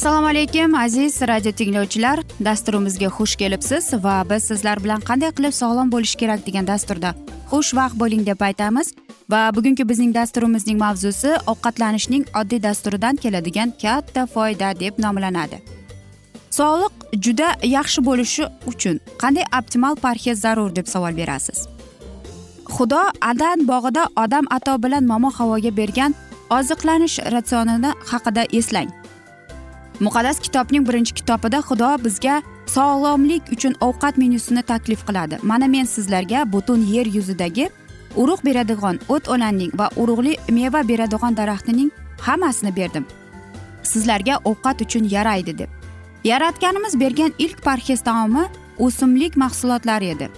assalomu alaykum aziz radio tinglovchilar. Dasturimizga xush kelibsiz va biz sizlar bilan qanday qilib sog'lom bo'lish kerak degan dasturda xushvaqt bo'ling deb aytamiz. Va bugungi bizning dasturimizning mavzusi ovqatlanishning oddiy dasturidan keladigan katta foyda deb nomlanadi. Sog'liq juda yaxshi bo'lishi uchun qanday optimal parhez zarur deb savol berasiz? Xudo adan bog'ida odam ato bilan momo havoga bergan oziqlanish ratsionini haqida eslang. Muqaddas kitobning birinchi kitobida xudo bizga sog'lomlik uchun ovqat menyusini taklif qiladi. Mana men sizlarga butun yer yuzidagi urug' beradigan o't o'lanning va urug'li meva beradigan daraxtining hammasini berdim. Sizlarga ovqat uchun yaraydi deb. Yaratganimiz bergan ilk parhez taomi o'simlik mahsulotlari edi.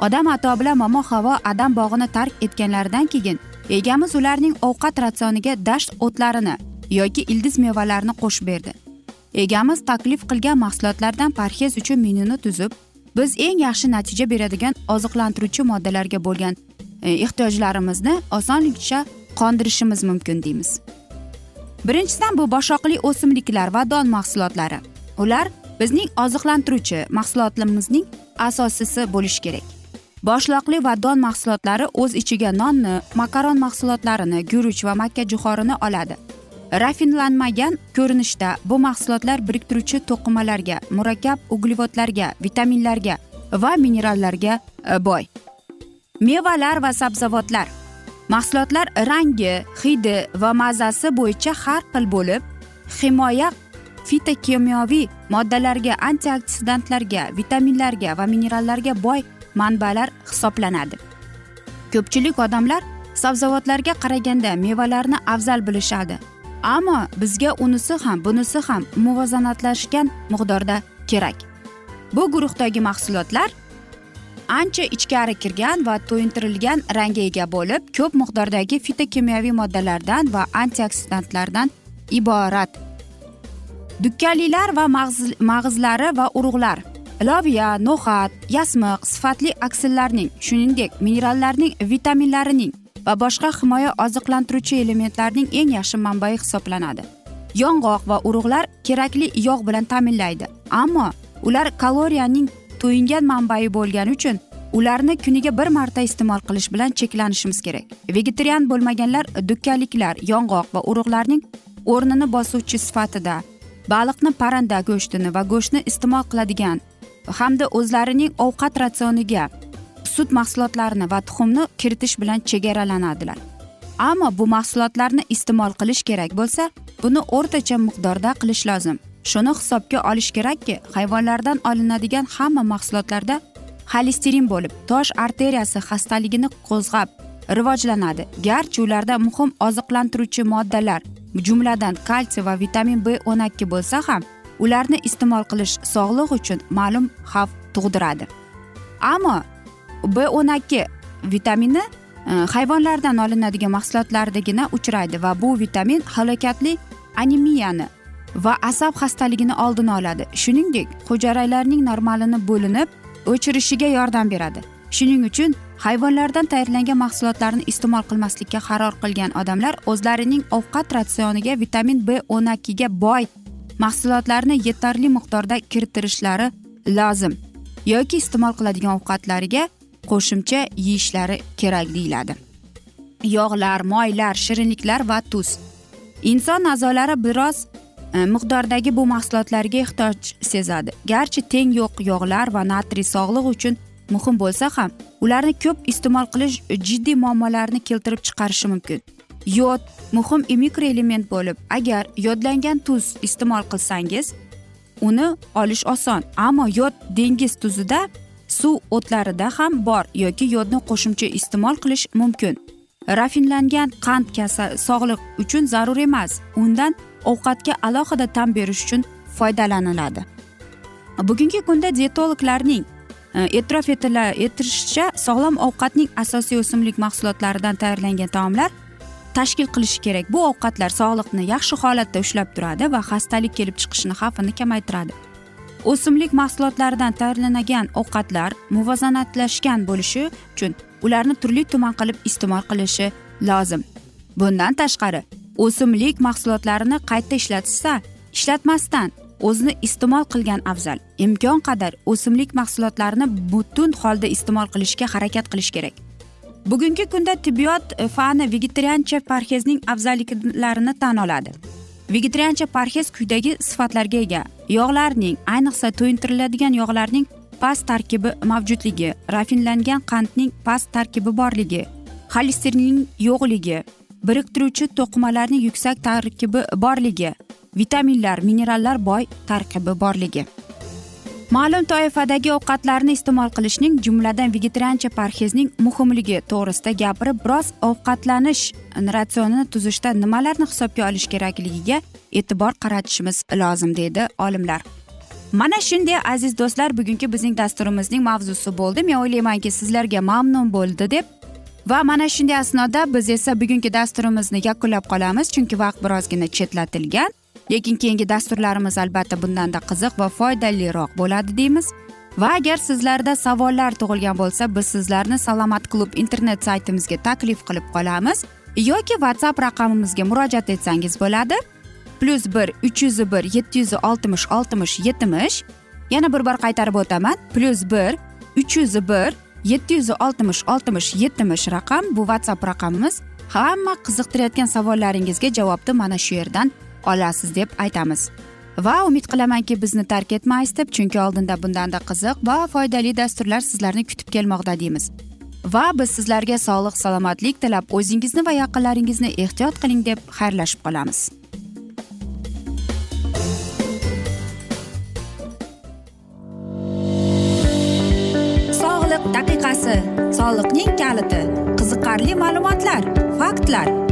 Odam ato bilan momo havo adam bog'ini tark etganlaridan keyin egamiz ularning ovqat ratsioniga dasht o'tlarini yoki ildiz mevalarini qo'shib berdi. Egamiz taklif qilgan mahsulotlardan parhez uchun menyuni tuzib biz eng yaxshi natija beradigan oziqlantiruvchi moddalarga bo'lgan e, ehtiyojlarimizni osonlikcha qondirishimiz mumkin deymiz. Birinchidan bu boshoqli o'simliklar va don mahsulotlari. Ular bizning oziqlantiruvchi mahsulotlarimizning asosisi bo'lishi kerak. Boshloqli va don mahsulotlari o'z ichiga nonni makaron mahsulotlarini guruch va makka jo'xorini oladi. Rafinlanmagan ko'rinishda bu mahsulotlar biriktiruvchi to'qimalarga murakkab uglevodlarga vitaminlarga va minerallarga e, boy. Mevalar va sabzavotlar. Mahsulotlar rangi hidi va mazasi bo'yicha har xil bo'lib himoya fitokimyoviy moddalarga antioksidantlarga vitaminlarga va minerallarga boy manbalar hisoblanadi. Ko'pchilik odamlar sabzavotlarga qaraganda mevalarni afzal bilishadi. Ammo bizga unisi ham bunisi ham muvozanatlashgan miqdorda kerak. Bu guruhdagi mahsulotlar ancha ichkari kirgan va to'yintirilgan rangga ega bo'lib ko'p miqdordagi fitokimyoviy moddalardan va antioksidantlardan iborat. Dukkalilar va mag'izlari va urug'lar loviya no'xat yasmiq sifatli aksillarning shuningdek minerallarning vitaminlarining va boshqa himoya oziqlantiruvchi elementlarning eng yaxshi manbai hisoblanadi. Yong'oq va urug'lar kerakli yog' bilan ta'minlaydi ammo ular kaloriyaning to'yingan manbai bo'lgani uchun ularni kuniga bir marta iste'mol qilish bilan cheklanishimiz kerak. Vegetarian bo'lmaganlar dukkaliklar yong'oq va urug'larning o'rnini bosuvchi sifatida baliqni parranda go'shtini va go'shtni iste'mol qiladigan hamda o'zlarining ovqat ratsioniga sut mahsulotlarini va tuxumni kiritish bilan chegaralanadilar ammo bu mahsulotlarni iste'mol qilish kerak bo'lsa buni o'rtacha miqdorda qilish lozim. Shuni hisobga olish kerakki hayvonlardan olinadigan hamma mahsulotlarda xolesterin bo'lib tosh arteriyasi xastaligini qo'zg'ab rivojlanadi. Garchi ularda muhim oziqlantiruvchi moddalar jumladan kalsiy va vitamin b o'n ikki bo'lsa ham ularni iste'mol qilish sog'liq uchun ma'lum xavf tug'diradi. Ammo b o'n ikki vitamini e, hayvonlardan olinadigan mahsulotlardagina uchraydi va bu vitamin halokatli anemiyani va asab xastaligini oldini oladi. Shuningdek hujayralarning normalini bo'linib o'chirishiga yordam beradi. Shuning uchun hayvonlardan tayyorlangan mahsulotlarni iste'mol qilmaslikka qaror qilgan odamlar o'zlarining ovqat ratsioniga vitamin b o'n ikkiga boy mahsulotlarni yetarli miqdorda kiritirishlari lozim yoki iste'mol qiladigan ovqatlariga qo'shimcha yeyishlari kerak deyiladi. Yog'lar moylar shirinliklar va tuz. Inson a'zolari biroz e, miqdordagi bu mahsulotlarga ehtiyoj sezadi. Garchi teng yo'q yog'lar va natriy sog'liq uchun muhim bo'lsa ham ularni ko'p iste'mol qilish jiddiy muammolarni keltirib chiqarishi mumkin. Yod muhim mikroelement bo'lib agar yodlangan tuz iste'mol qilsangiz uni olish oson. Ammo yod dengiz tuzida suv o'tlarida ham bor yoki yodni qo'shimcha iste'mol qilish mumkin. Rafinlangan qand kasal sog'liq uchun zarur emas undan ovqatga alohida ta'm berish uchun foydalaniladi. Bugungi kunda dietologlarning e, e'tirof etishicha sog'lom ovqatning asosiy o'simlik mahsulotlaridan tayyorlangan taomlar tashkil qilishi kerak. Bu ovqatlar sog'liqni yaxshi holatda ushlab turadi va xastalik kelib chiqishini xavfini kamaytiradi. O'simlik mahsulotlaridan tayyorlanadigan ovqatlar muvozanatlashgan bo'lishi uchun ularni turli tuman qilib iste'mol qilishi lozim. Bundan tashqari o'simlik mahsulotlarini qayta ishlatishsa ishlatmasdan o'zini iste'mol qilgan afzal imkon qadar o'simlik mahsulotlarini butun holda iste'mol qilishga harakat qilish kerak. Bugungi kunda tibbiyot eh, fani vegetariancha parhezning afzalliklarini tan oladi. Vegetariancha parhez quyidagi sifatlarga ega. Yog'larning ayniqsa to'yintiriladigan yog'larning past tarkibi mavjudligi rafinlangan qandning past tarkibi borligi xolesterinning yo'qligi biriktiruvchi to'qimalarning yuksak tarkibi borligi vitaminlar minerallar boy tarkibi borligi. Ma'lum toifadagi ovqatlarni iste'mol qilishning jumladan vegetariancha parhezning muhimligi to'g'risida gapirib biroz ovqatlanish ratsionini tuzishda nimalarni hisobga olish kerakligiga e'tibor qaratishimiz lozim deydi olimlar. Mana shunday aziz do'stlar bugungi bizning dasturimizning mavzusi bo'ldi. Men o'ylaymanki sizlarga mamnun bo'ldi deb. Va mana shunday asnoda biz esa bugungi dasturimizni yakunlab qolamiz chunki vaqt birozgina chetlatilgan. Lekin keyingi dasturlarimiz albatta bundanda qiziq va foydaliroq bo'ladi deymiz. Va agar sizlarda savollar tug'ilgan bo'lsa biz sizlarni salomat klub internet saytimizga taklif qilib qolamiz. Yoki whatsapp raqamimizga murojaat etsangiz bo'ladi. Plyus bir uch yuz bir yetti yuz oltmish oltmish yetmish. Yana bir bor qaytarib o'taman. Plyus bir uch yuz bir yetti yuz oltmish oltmish yetmish raqam. Bu whatsapp raqamimiz. Hamma qiziqtirayotgan savollaringizga javobni mana shu yerdan olasiz deb aytamiz. Va umid qilamanki bizni tark etmaysiz deb chunki oldinda bundanda qiziq va foydali dasturlar sizlarni kutib kelmoqda deymiz. Va biz sizlarga sog'lik salomatlik tilab o'zingizni va yaqinlaringizni ehtiyot qiling deb xayrlashib qolamiz. Sog'liq daqiqasi soliqning kaliti qiziqarli ma'lumotlar faktlar.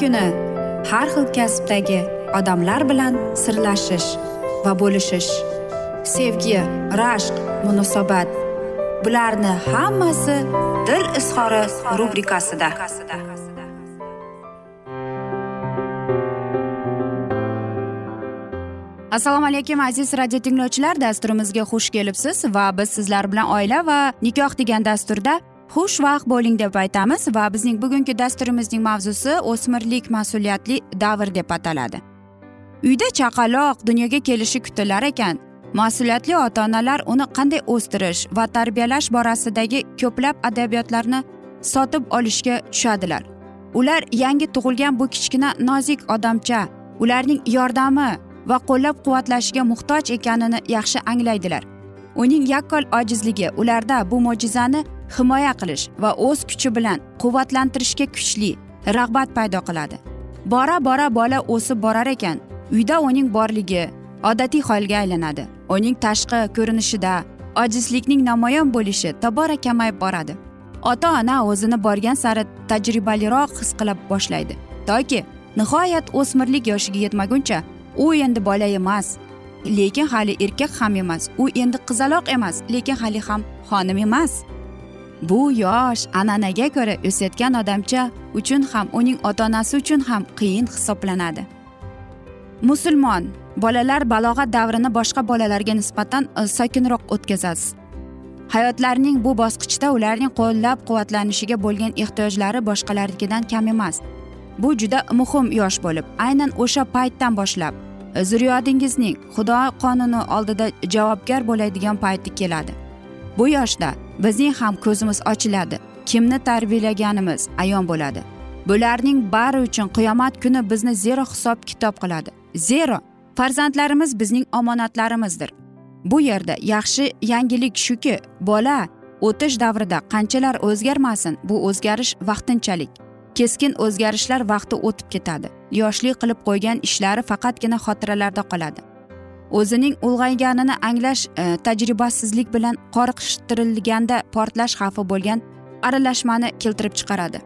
Kuni har xil kasbdagi odamlar bilan sirlashish va bo'lishish sevgi rashq munosabat bularni hammasi dil izhori rubrikasida. Assalomu alaykum aziz radio tinglovchilar dasturimizga xush kelibsiz va biz sizlar bilan oila va nikoh degan dasturda xushvaqt bo'ling deb aytamiz va bizning bugungi dasturimizning mavzusi o'smirlik mas'uliyatli davr deb ataladi. Uyda chaqaloq dunyoga kelishi kutilar ekan. Mas'uliyatli ota onalar uni qanday o'stirish va tarbiyalash borasidagi ko'plab adabiyotlarni sotib olishga tushadilar. Ular yangi tug'ilgan bu kichkina nozik odamcha ularning yordami va qo'llab quvvatlashiga muhtoj ekanini yaxshi anglaydilar. Uning yakkol ojizligi ularda bu mo'jizani himoya qilish va o'z kuchi bilan quvvatlantirishga kuchli rag'bat paydo qiladi. Bora bora bola o'sib borar ekan uyda uning borligi odatiy holga aylanadi. Uning tashqi ko'rinishida ojizlikning namoyon bo'lishi tobora kamayib boradi. Ota ona o'zini borgan sari tajribaliroq his qila boshlaydi. Toki nihoyat o'smirlik yoshiga yetmaguncha u endi bola emas lekin hali erkak ham emas u endi qizaloq emas lekin hali ham xonim emas. Bu yosh an'anaga ko'ra o'sayotgan odamcha uchun ham uning ota onasi uchun ham qiyin hisoblanadi. Musulmon bolalar balog'at davrini boshqa bolalarga nisbatan e, sokinroq o'tkazasiz. Hayotlarining bu bosqichida ularning qo'llab quvvatlanishiga bo'lgan ehtiyojlari boshqalarnikidan kam emas. Bu juda muhim yosh bo'lib aynan o'sha paytdan boshlab e, zurriyodingizning xudo qonuni oldida javobgar bo'ladigan payti keladi. Bu yoshda bizning ham ko'zimiz ochiladi. Kimni tarbiyalaganimiz ayon bo'ladi. Bularning bari uchun qiyomat kuni bizni zero hisob kitob qiladi. Zero! Farzandlarimiz bizning omonatlarimizdir. Bu yerda yaxshi yangilik shuki bola o'tish davrida qanchalar o'zgarmasin bu o'zgarish vaqtinchalik. Keskin o'zgarishlar vaqti o'tib ketadi. Yoshlik qilib qo'ygan ishlari faqatgina xotiralarda qoladi. O'zining ulg'ayganini anglash e, tajribasizlik bilan qoriqishtirilganda portlash xavfi bo'lgan aralashmani keltirib chiqaradi.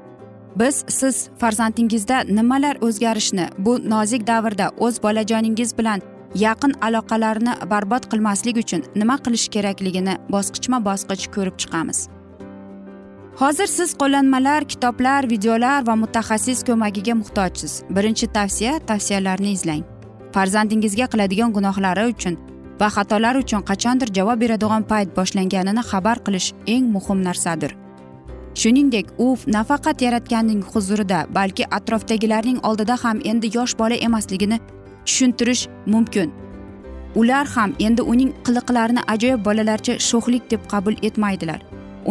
Biz siz farzandingizda nimalar o'zgarishni bu nozik davrda o'z bolajoningiz bilan yaqin aloqalarni barbod qilmaslik uchun nima qilish kerakligini bosqichma bosqich ko'rib chiqamiz. Hozir siz qo'llanmalar kitoblar videolar va mutaxassis ko'magiga muhtojsiz. Birinchi tavsiya tavsiyalarni izlang. Farzandingizga qiladigan gunohlari uchun va xatolari uchun qachondir javob beradigan payt boshlanganini xabar qilish eng muhim narsadir. Shuningdek u nafaqat yaratganning huzurida balki atrofdagilarning oldida ham endi yosh bola emasligini tushuntirish mumkin. Ular ham endi uning qiliqlarini ajoyib bolalarcha sho'xlik deb qabul etmaydilar.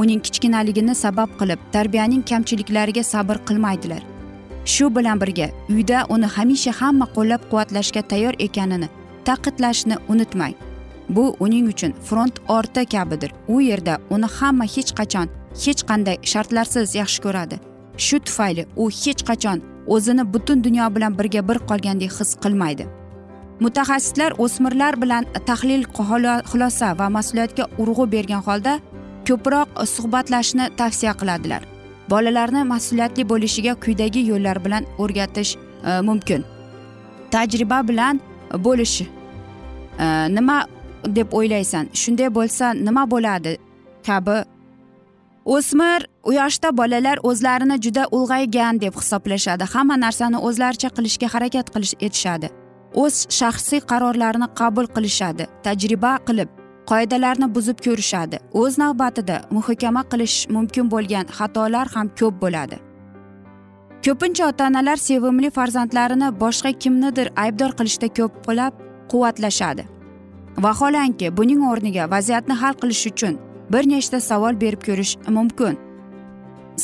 Uning kichkinaligini sabab qilib tarbiyaning kamchiliklariga sabr qilmaydilar. Shu bilan birga uyda uni hamisha hamma qo'llab quvvatlashga tayyor ekanini ta'kidlashni unutmang. Bu uning uchun front orta kabidir. U yerda uni hamma hech qachon hech qanday shartlarsiz yaxshi ko'radi. Shu tufayli u hech qachon o'zini butun dunyo bilan birga bir qolgandek his qilmaydi. Mutaxassislar o'smirlar bilan tahlil xulosa va mas'uliyatga urg'u bergan holda ko'proq suhbatlashishni tavsiya qiladilar. Bolalarni mas'uliyatli bo'lishiga quyidagi yo'llar bilan o'rgatish e, mumkin. Tajriba bilan bo'lish. E, nima deb o'ylaysan? Shunday bo'lsa nima bo'ladi? Kabi. O'smir yoshda bolalar o'zlarini juda ulg'aygan deb hisoblashadi. Hamma narsani o'zlaricha qilishga harakat qilish etishadi. O'z shaxsiy qarorlarini qabul qilishadi. Tajriba qilib. Qoidalarni buzib ko'rishadi. O'z navbatida muhokama qilish mumkin bo'lgan xatolar ham ko'p bo'ladi. Ko'pincha ota onalar sevimli farzandlarini boshqa kimnidir aybdor qilishda ko'plab quvvatlashadi. Vaholanki buning o'rniga vaziyatni hal qilish uchun bir nechta savol berib ko'rish mumkin.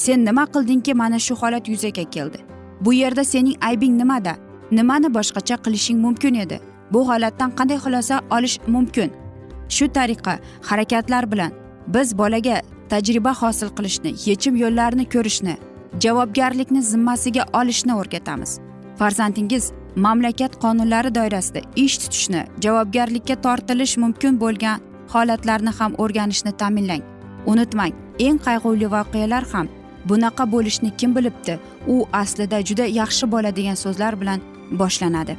Sen nima qildingki mana shu holat yuzaga keldi. Bu yerda sening aybing nimada? Nimani boshqacha qilishing mumkin edi? Bu holatdan qanday xulosa olish mumkin? Shu tariqa harakatlar bilan biz bolaga tajriba hosil qilishni yechim yo'llarini ko'rishni javobgarlikni zimmasiga olishni o'rgatamiz. Farzandingiz mamlakat qonunlari doirasida ish tutishni javobgarlikka tortilish mumkin bo'lgan holatlarni ham o'rganishni ta'minlang. Unutmang eng qayg'uli voqealar ham bunaqa bo'lishni kim bilibdi? U aslida juda yaxshi bola degan so'zlar bilan boshlanadi.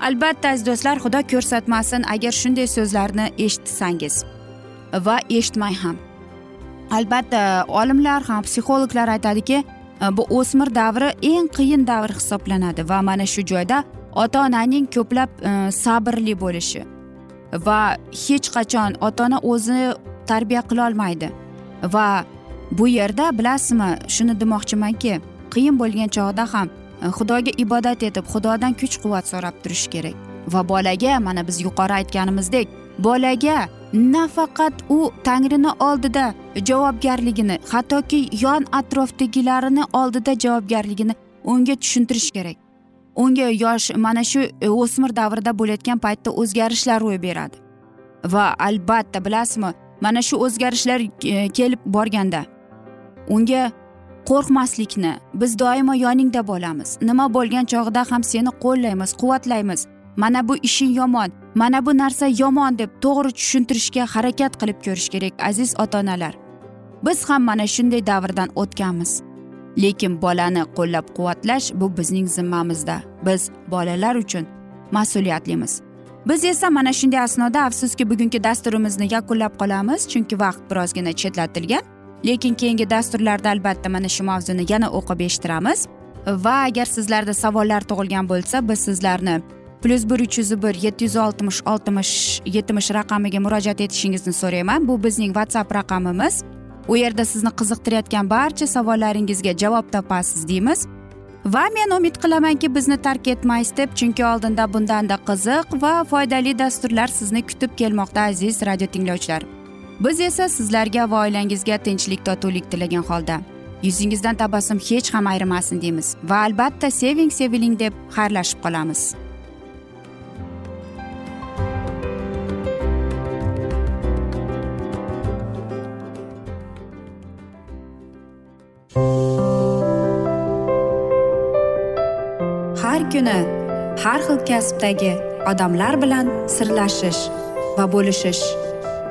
Albatta aziz do'stlar xudo ko'rsatmasin agar shunday so'zlarni eshitsangiz. Va eshitmang ham. Albatta olimlar ham psixologlar aytadiki bu o'smir davri eng qiyin davr hisoblanadi va mana shu joyda ota onaning ko'plab e, sabrli bo'lishi va hech qachon ota ona o'zi tarbiya qilolmaydi va bu yerda bilasizmi shuni demoqchimanki qiyin bo'lgan chog'da ham Э, xudoga ibodat etib xudodan kuch quvvat so'rab turish kerak. Va bolaga mana biz yuqori aytganimizdek bolaga nafaqat u tangrini oldida javobgarligini hattoki yon atrofdagilarini oldida javobgarligini unga tushuntirish kerak. Unga yosh mana shu e, o'smir davrida bo'layotgan paytda o'zgarishlar ro'y beradi. Va albatta bilasizmi mana shu o'zgarishlar e, kelib borganda unga qo'rqmaslikni biz doimo yoningda bo'lamiz. Nima bo'lgan chog'ida ham seni qo'llaymiz quvvatlaymiz. Mana bu ishing yomon mana bu narsa yomon deb to'g'ri tushuntirishga harakat qilib ko'rish kerak aziz ota onalar biz ham mana shunday davrdan o'tganmiz. Lekin bolani qo'llab quvvatlash bu bizning zimmamizda. Biz bolalar uchun mas'uliyatlimiz. Biz esa mana shunday asnoda afsuski bugungi dasturimizni yakunlab qolamiz chunki vaqt birozgina chetlatilgan. Lekin keyingi dasturlarda albatta mana shu mavzuni yana o'qib eshittiramiz. Va agar sizlarda savollar tug'ilgan bo'lsa biz sizlarni plyus bir uch yuz bir yetti yuz oltmish oltmish yetmish raqamiga murojaat etishingizni so'rayman. Bu bizning whatsapp raqamimiz. U yerda sizni qiziqtirayotgan barcha savollaringizga javob topasiz deymiz. Va men umid qilamanki bizni tark etmaysiz deb chunki oldinda bundanda qiziq va foydali dasturlar sizni kutib kelmoqda aziz radio tinglovchilar. Biz esa sizlarga va oilangizga tinchlik totuvlik tilagan holda. Yuzingizdan tabassum hech ham ayrimasin deymiz va albatta seving seviling deb xayrlashib qolamiz. Har kuni har xil kasbdagi odamlar bilan sirlashish va bo'lishish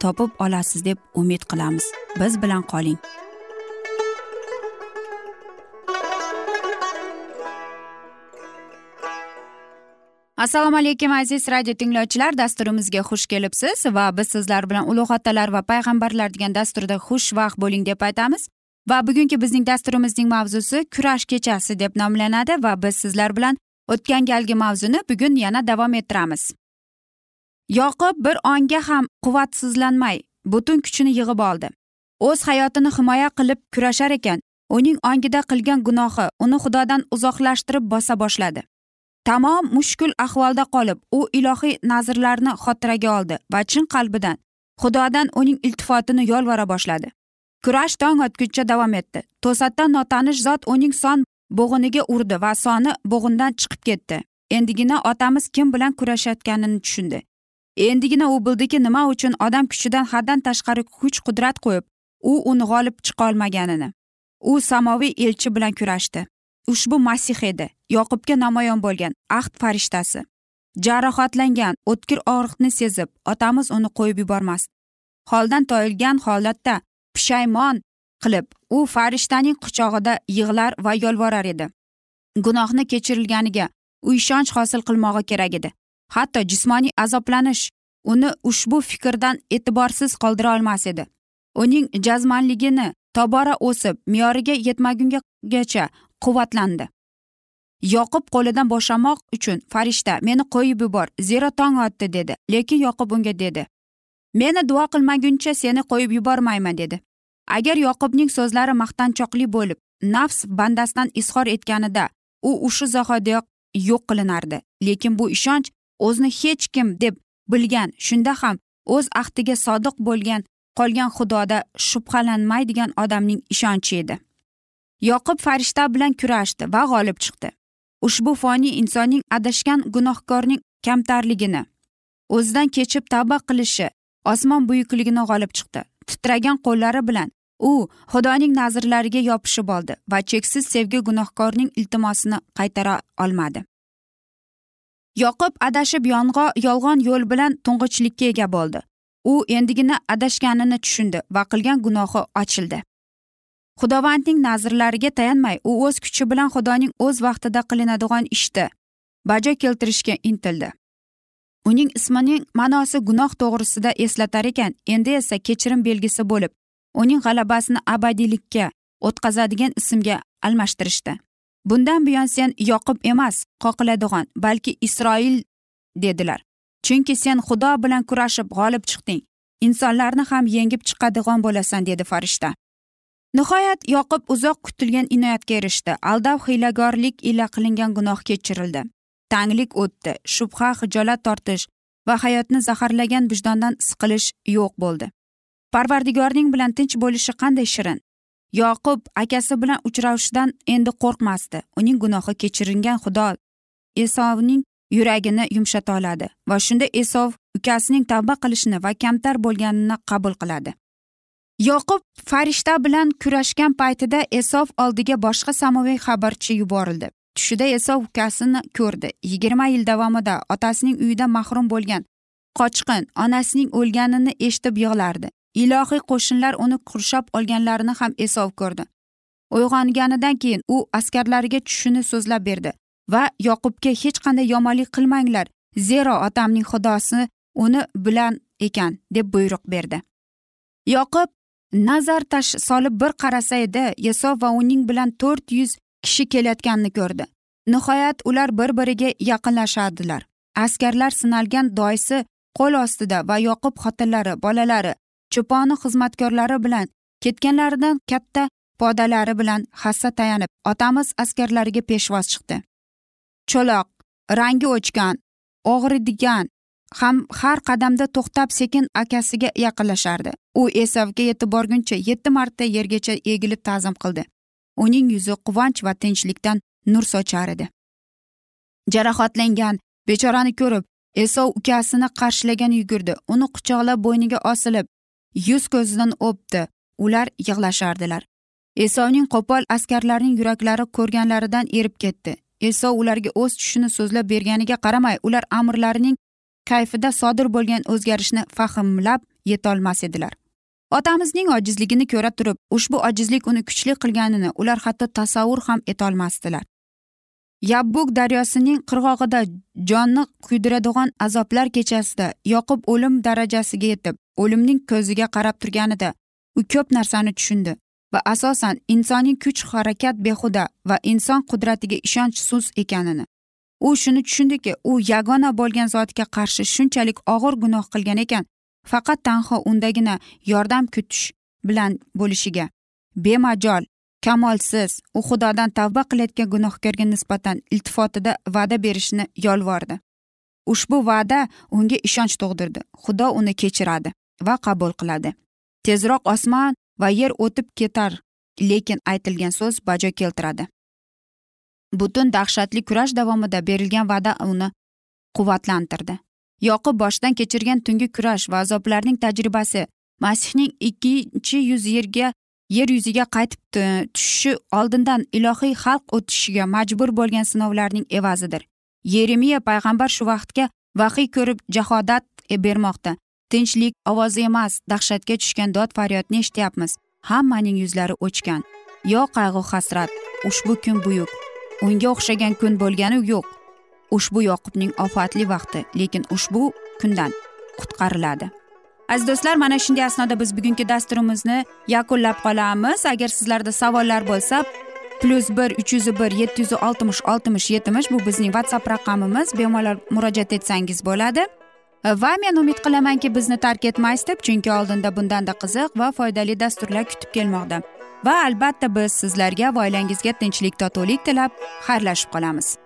topib olasiz deb umid qilamiz. Biz bilan qoling. Assalomu alaykum aziz radio tinglovchilar. Dasturimizga xush kelibsiz va biz sizlar bilan ulug' otalar va payg'ambarlar degan dasturda xushvaqt bo'ling deb aytamiz. Va bugungi bizning dasturimizning mavzusi kurash kechasi deb nomlanadi va biz sizlar bilan o'tgan galgi mavzuni bugun yana davom ettiramiz. Yoqub bir onga ham quvvatsizlanmay butun kuchini yig'ib oldi. O'z hayotini himoya qilib kurashar ekan uning ongida qilgan gunohi uni xudodan uzoqlashtirib bosa boshladi. Tamom mushkul ahvolda qolib u ilohiy nazrlarni xotiraga oldi va chin qalbidan xudodan uning iltifotini yolvora boshladi. Kurash tong otguncha davom etdi. To'satdan notanish zot uning son bo'g'iniga urdi va soni bo'g'indan chiqib ketdi. Endigina otamiz kim bilan kurashayotganini tushundi. Endigina u bildiki nima uchun odam kuchidan haddan tashqari kuch qudrat qo'yib u uni g'olib chiqolmaganini u samoviy elchi bilan kurashdi. Ushbu masih edi yoqubga namoyon bo'lgan ahd farishtasi. Jarohatlangan o'tkir og'riqni sezib otamiz uni qo'yib yubormasdi. Holdan toyilgan holatda pushaymon qilib u farishtaning quchog'ida yig'lar va yolvorar edi. Gunohni kechirilganiga u ishonch hosil qilmog'i kerak edi. Hatto jismoniy azoblanish uni ushbu fikrdan e'tiborsiz qoldira olmas edi. Uning jazmanligini tobora o'sib me'yoriga yetmagungacha quvvatlandi. Yoqub qo'lidan bo'shamoq uchun farishta meni qo'yib yubor zero tong otdi dedi. Lekin yoqub unga dedi meni duo qilmaguncha seni qo'yib yubormayman dedi. Agar yoqubning so'zlari maqtanchoqli bo'lib nafs bandasidan izhor etganida u o'sha zahotiyoq yo'q qilinardi. Lekin bu ishonch o'zini hech kim deb bilgan shunda ham o'z ahdiga sodiq bo'lgan qolgan xudoda shubhalanmaydigan odamning ishonchi edi. Yoqub farishta bilan kurashdi va g'olib chiqdi. Ushbu foniy insonning adashgan gunohkorning kamtarligini o'zidan kechib tavba qilishi osmon buyukligini g'olib chiqdi. Titragan qo'llari bilan u xudoning nazrlariga yopishib oldi va cheksiz sevgi gunohkorning iltimosini qaytara olmadi. Yoqub adashib yong'o yolg'on yo'l bilan to'ng'ichlikka ega bo'ldi. U endigina adashganini tushundi va qilgan gunohi ochildi. Xudovandning nazrlariga tayanmay u o'z kuchi bilan xudoning o'z vaqtida qilinadigan ishni bajo keltirishga intildi. Uning ismining ma'nosi gunoh to'g'risida eslatar ekan endi esa kechirim belgisi bo'lib uning g'alabasini abadiylikka o'tkazadigan ismga almashtirishdi. Bundan buyon sen yoqub emas qoqiladigan balki isroil dedilar. Chunki sen xudo bilan kurashib g'olib chiqding. Insonlarni ham yengib chiqadigan bo'lasan dedi farishta. Nihoyat yoqub uzoq kutilgan inoyatga erishdi. Aldov hiylagorlik ila qilingan gunoh kechirildi. Tanglik o'tdi shubha hijolat tortish va hayotni zaharlagan vijdondan siqilish yo'q bo'ldi. Parvardigorning bilan tinch bo'lishi qanday shirin? Yoqub akasi bilan uchrashishdan endi qo'rqmasdi. Uning gunohi kechirilgan xudo esovning yuragini yumshata oladi va shunda esov ukasining tavba qilishini va kamtar bo'lganini qabul qiladi. Yoqub farishta bilan kurashgan paytida esov oldiga boshqa samoviy xabarchi yuborildi. Tushida esov ukasini ko'rdi. Yigirma yil davomida otasining uyida mahrum bo'lgan qochqin onasining o'lganini eshitib yig'lardi. Ilohiy qo'shinlar uni qurshab olganlarini ham esov ko'rdi. Uyg'onganidan keyin u askarlariga tushini so'zlab berdi va yoqubga hech qanday yomonlik qilmanglar zero otamning xudosi uni bilan ekan deb buyruq berdi. Yoqub nazar tash solib bir qarasa edi esov va uning bilan to'rt yuz kishi kelayotganini ko'rdi. Nihoyat ular bir biriga yaqinlashadilar askarlar sinalgan doysi qo'l ostida va yoqub xotinlari bolalari cho'poni xizmatkorlari bilan ketganlaridan katta podalari bilan hassa tayanib otamiz askarlariga peshvoz chiqdi. Cho'loq rangi o'chgan og'ridigan ham har qadamda to'xtab sekin akasiga yaqinlashardi. U esavga yetib borguncha yetti marta yergacha egilib ta'zim qildi. Uning yuzi quvonch va tinchlikdan nur sochar edi. Jarohatlangan bechorani ko'rib esov ukasini qarshilagan yugurdi. Uni quchoqlab bo'yniga osilib yuz ko'zidan o'pdi. Ular yig'lashardilar. Esovning qo'pol askarlarining yuraklari ko'rganlaridan erib ketdi. Esov ularga o'z tushini so'zlab berganiga qaramay ular amirlarining kayfida sodir bo'lgan o'zgarishni fahmlab yetolmas edilar. Otamizning ojizligini ko'ra turib ushbu ojizlik uni kuchli qilganini ular hatto tasavvur ham etolmasdilar. Yabbuk daryosining qirg'og'ida jonni kuydiradigan azoblar kechasida yoqib o'lim darajasiga yetib o'limning ko'ziga qarab turganida u ko'p narsani tushundi va asosan insoniy kuch harakat behuda va inson qudratiga ishonch sus ekanini. U shuni tushundiki u yagona bo'lgan zotga qarshi shunchalik og'ir gunoh qilgan ekan faqat tanho undagina yordam kutish bilan bo'lishiga. Bemajol kamolsiz u xudodan tavba qilayotgan gunohkorga nisbatan iltifotida va'da berishni yolvordi. Ushbu va'da unga ishonch tug'dirdi. Xudo uni kechiradi va qabul qiladi. Tezroq osmon va yer o'tib ketar lekin aytilgan so'z bajo keltiradi. Butun dahshatli kurash davomida berilgan va'da uni quvvatlantirdi. Yoqib boshdan kechirgan tungi kurash va azoblarning tajribasi masihning ikkinchi yuz yerga yer yuziga qaytib tushishi oldindan ilohiy xalq o'tishiga majbur bo'lgan sinovlarning evazidir. Yeremiya payg'ambar shu vaqtga vahiy ko'rib jahodat e, bermoqda. Tinchlik ovozi emas dahshatga tushgan dod faryodni eshityapmiz. Hammaning yuzlari o'chgan. Yo qayg'u hasrat ushbu kun buyuk. Unga o'xshagan kun bo'lgani yo'q. Ushbu yoqubning ofatli vaqti lekin ushbu kundan qutqariladi. Aziz do'stlar mana shunday asnoda biz bugungi dasturimizni yakunlab qolamiz. Agar sizlarda savollar bo'lsa plyus bir uch yuz bir yetti yuz oltmish oltmish yetmish bu bizning whatsapp raqamimiz. Bemalol murojaat etsangiz bo'ladi. Va men umid qilamanki bizni tark etmaysiz deb chunki oldinda bundanda qiziq va foydali dasturlar kutib kelmoqda. Va albatta biz sizlarga va oilangizga tinchlik totuvlik tilab xayrlashib qolamiz.